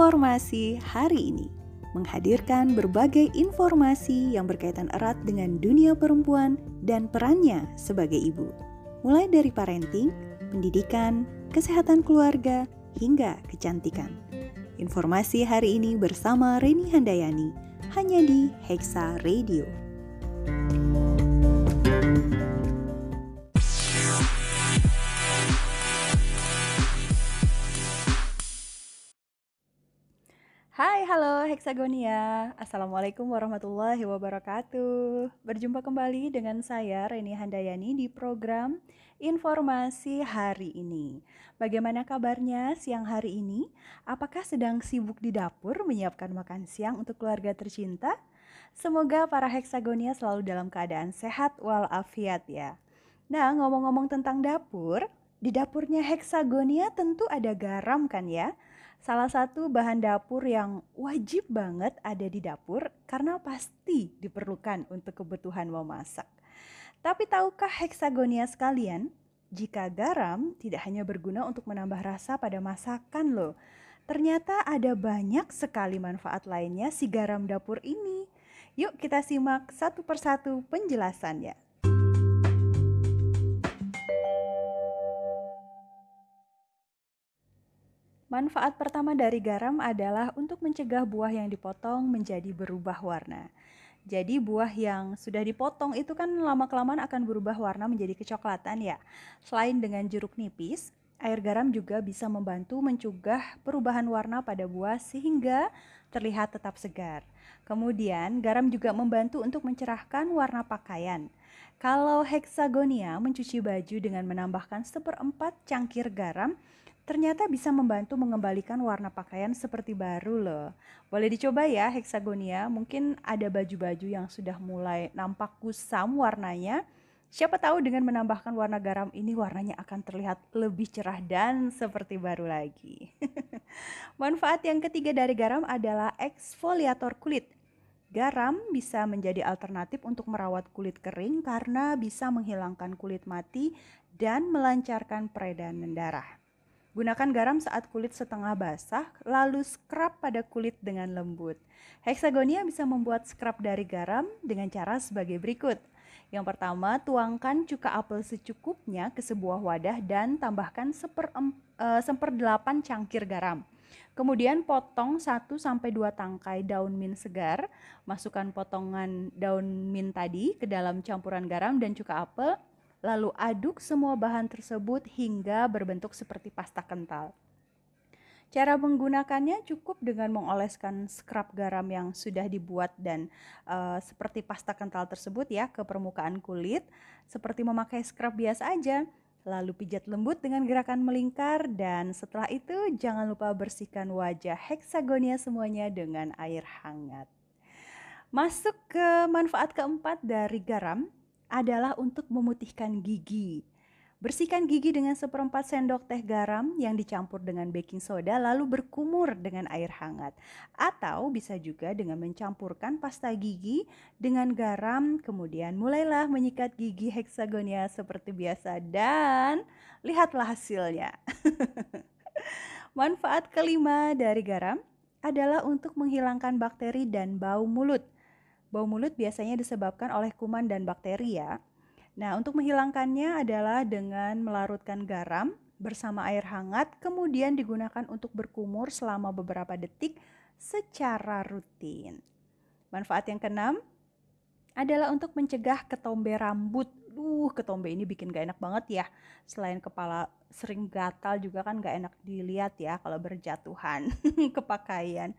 Informasi hari ini menghadirkan berbagai informasi yang berkaitan erat dengan dunia perempuan dan perannya sebagai ibu, mulai dari parenting, pendidikan, kesehatan keluarga, hingga kecantikan. Informasi hari ini bersama Reni Handayani hanya di Hexa Radio. Hai, halo Hexagonia. Assalamualaikum warahmatullahi wabarakatuh. Berjumpa kembali dengan saya Reni Handayani di program Informasi Hari ini. Bagaimana kabarnya siang hari ini? Apakah sedang sibuk di dapur menyiapkan makan siang untuk keluarga tercinta? Semoga para Hexagonia selalu dalam keadaan sehat walafiat ya. Nah, ngomong-ngomong tentang dapur, di dapurnya Hexagonia tentu ada garam kan ya? Salah satu bahan dapur yang wajib banget ada di dapur karena pasti diperlukan untuk kebutuhan memasak. Tapi tahukah heksagonia sekalian, jika garam tidak hanya berguna untuk menambah rasa pada masakan loh. Ternyata ada banyak sekali manfaat lainnya si garam dapur ini. Yuk kita simak satu persatu penjelasannya. Manfaat pertama dari garam adalah untuk mencegah buah yang dipotong menjadi berubah warna. Jadi buah yang sudah dipotong itu kan lama-kelamaan akan berubah warna menjadi kecoklatan ya. Selain dengan jeruk nipis, air garam juga bisa membantu mencegah perubahan warna pada buah sehingga terlihat tetap segar. Kemudian, garam juga membantu untuk mencerahkan warna pakaian. Kalau heksagonia mencuci baju dengan menambahkan seperempat cangkir garam, ternyata bisa membantu mengembalikan warna pakaian seperti baru loh. Boleh dicoba ya heksagonia, mungkin ada baju-baju yang sudah mulai nampak kusam warnanya. Siapa tahu dengan menambahkan warna garam ini warnanya akan terlihat lebih cerah dan seperti baru lagi. Manfaat yang ketiga dari garam adalah eksfoliator kulit. Garam bisa menjadi alternatif untuk merawat kulit kering karena bisa menghilangkan kulit mati dan melancarkan peredaran darah. Gunakan garam saat kulit setengah basah, lalu scrub pada kulit dengan lembut. Hexagonia bisa membuat scrub dari garam dengan cara sebagai berikut. Yang pertama, tuangkan cuka apel secukupnya ke sebuah wadah dan tambahkan seper, seperdelapan cangkir garam. Kemudian potong 1 sampai 2 tangkai daun mint segar, masukkan potongan daun mint tadi ke dalam campuran garam dan cuka apel Lalu aduk semua bahan tersebut hingga berbentuk seperti pasta kental. Cara menggunakannya cukup dengan mengoleskan scrub garam yang sudah dibuat dan uh, seperti pasta kental tersebut ya ke permukaan kulit, seperti memakai scrub biasa aja. Lalu pijat lembut dengan gerakan melingkar dan setelah itu jangan lupa bersihkan wajah heksagonia semuanya dengan air hangat. Masuk ke manfaat keempat dari garam, adalah untuk memutihkan gigi. Bersihkan gigi dengan seperempat sendok teh garam yang dicampur dengan baking soda lalu berkumur dengan air hangat. Atau bisa juga dengan mencampurkan pasta gigi dengan garam kemudian mulailah menyikat gigi heksagonia seperti biasa dan lihatlah hasilnya. Manfaat kelima dari garam adalah untuk menghilangkan bakteri dan bau mulut. Bau mulut biasanya disebabkan oleh kuman dan bakteri ya. Nah, untuk menghilangkannya adalah dengan melarutkan garam bersama air hangat, kemudian digunakan untuk berkumur selama beberapa detik secara rutin. Manfaat yang keenam adalah untuk mencegah ketombe rambut. Duh, ketombe ini bikin gak enak banget ya. Selain kepala sering gatal juga kan gak enak dilihat ya kalau berjatuhan ke pakaian.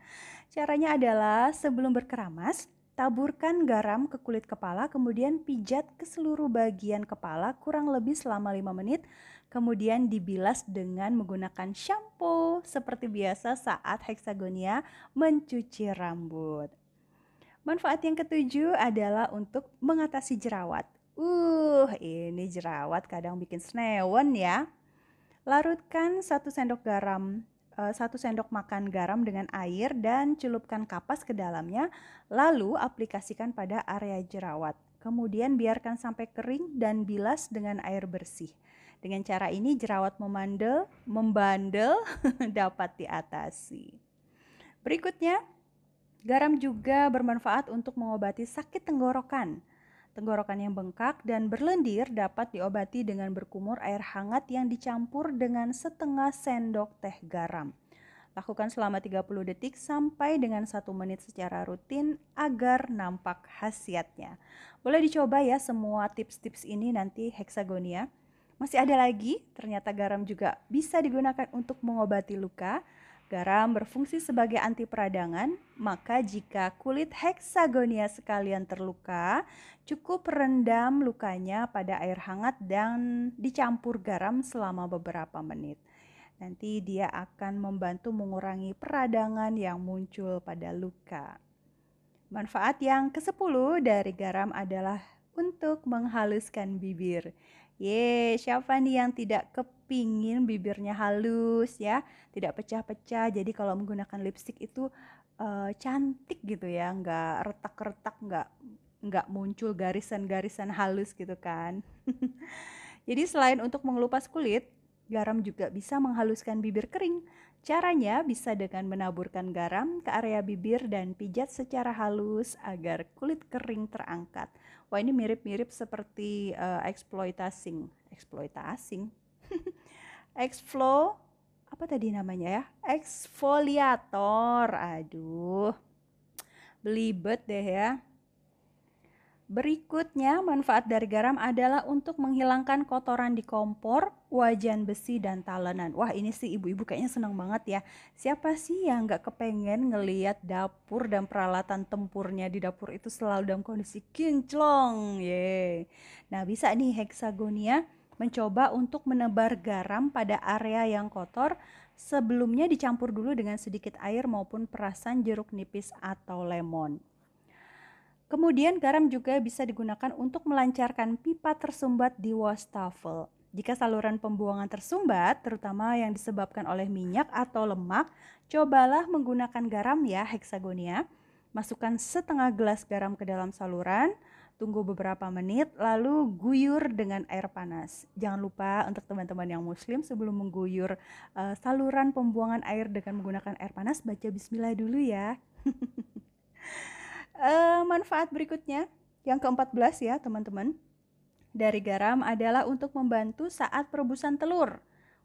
Caranya adalah sebelum berkeramas, Taburkan garam ke kulit kepala, kemudian pijat ke seluruh bagian kepala kurang lebih selama 5 menit. kemudian dibilas dengan menggunakan shampoo seperti biasa saat heksagonia mencuci rambut. Manfaat yang ketujuh adalah untuk mengatasi jerawat. Uh, ini jerawat kadang bikin senewen ya. Larutkan satu sendok garam, satu sendok makan garam dengan air dan celupkan kapas ke dalamnya, lalu aplikasikan pada area jerawat. Kemudian biarkan sampai kering dan bilas dengan air bersih. Dengan cara ini jerawat memandel, membandel dapat diatasi. Berikutnya, garam juga bermanfaat untuk mengobati sakit tenggorokan. Tenggorokan yang bengkak dan berlendir dapat diobati dengan berkumur air hangat yang dicampur dengan setengah sendok teh garam. Lakukan selama 30 detik sampai dengan 1 menit secara rutin agar nampak khasiatnya. Boleh dicoba ya semua tips-tips ini nanti heksagonia. Masih ada lagi, ternyata garam juga bisa digunakan untuk mengobati luka. Garam berfungsi sebagai anti peradangan, maka jika kulit heksagonia sekalian terluka, cukup rendam lukanya pada air hangat dan dicampur garam selama beberapa menit. Nanti dia akan membantu mengurangi peradangan yang muncul pada luka. Manfaat yang ke-10 dari garam adalah untuk menghaluskan bibir. Ye, siapa nih yang tidak kepingin bibirnya halus ya, tidak pecah-pecah. Jadi kalau menggunakan lipstick itu uh, cantik gitu ya, nggak retak-retak, nggak nggak muncul garisan-garisan halus gitu kan. Jadi selain untuk mengelupas kulit, garam juga bisa menghaluskan bibir kering. Caranya bisa dengan menaburkan garam ke area bibir dan pijat secara halus agar kulit kering terangkat. Wah ini mirip-mirip seperti uh, exploitasing, exploitasing, exflo apa tadi namanya ya? Exfoliator. Aduh, belibet deh ya. Berikutnya, manfaat dari garam adalah untuk menghilangkan kotoran di kompor, wajan besi, dan talenan. Wah ini sih ibu-ibu kayaknya senang banget ya. Siapa sih yang gak kepengen ngeliat dapur dan peralatan tempurnya di dapur itu selalu dalam kondisi kinclong. Ye. Nah bisa nih heksagonia mencoba untuk menebar garam pada area yang kotor sebelumnya dicampur dulu dengan sedikit air maupun perasan jeruk nipis atau lemon. Kemudian garam juga bisa digunakan untuk melancarkan pipa tersumbat di wastafel. Jika saluran pembuangan tersumbat, terutama yang disebabkan oleh minyak atau lemak, cobalah menggunakan garam ya heksagonia. Masukkan setengah gelas garam ke dalam saluran, tunggu beberapa menit, lalu guyur dengan air panas. Jangan lupa untuk teman-teman yang muslim sebelum mengguyur uh, saluran pembuangan air dengan menggunakan air panas, baca bismillah dulu ya. Uh, manfaat berikutnya yang ke-14 ya teman-teman dari garam adalah untuk membantu saat perebusan telur.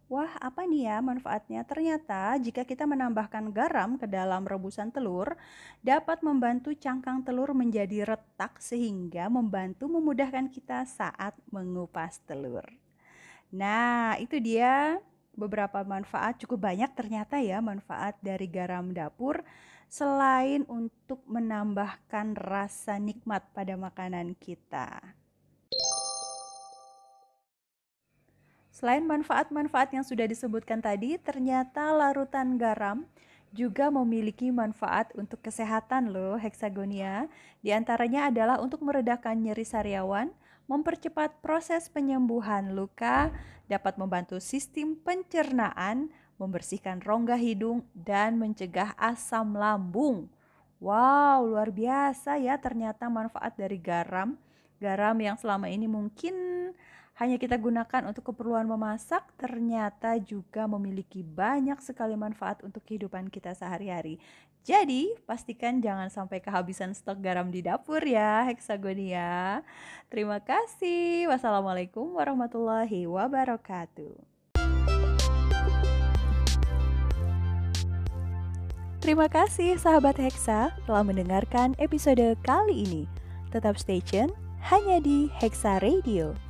Wah, apa nih ya manfaatnya? Ternyata jika kita menambahkan garam ke dalam rebusan telur, dapat membantu cangkang telur menjadi retak sehingga membantu memudahkan kita saat mengupas telur. Nah, itu dia beberapa manfaat cukup banyak ternyata ya manfaat dari garam dapur selain untuk menambahkan rasa nikmat pada makanan kita. Selain manfaat-manfaat yang sudah disebutkan tadi, ternyata larutan garam juga memiliki manfaat untuk kesehatan loh heksagonia. Di antaranya adalah untuk meredakan nyeri sariawan, mempercepat proses penyembuhan luka, dapat membantu sistem pencernaan, membersihkan rongga hidung, dan mencegah asam lambung. Wow, luar biasa ya ternyata manfaat dari garam. Garam yang selama ini mungkin hanya kita gunakan untuk keperluan memasak, ternyata juga memiliki banyak sekali manfaat untuk kehidupan kita sehari-hari. Jadi, pastikan jangan sampai kehabisan stok garam di dapur ya, Hexagonia. Terima kasih. Wassalamualaikum warahmatullahi wabarakatuh. Terima kasih sahabat Hexa telah mendengarkan episode kali ini. Tetap stay tune hanya di Hexa Radio.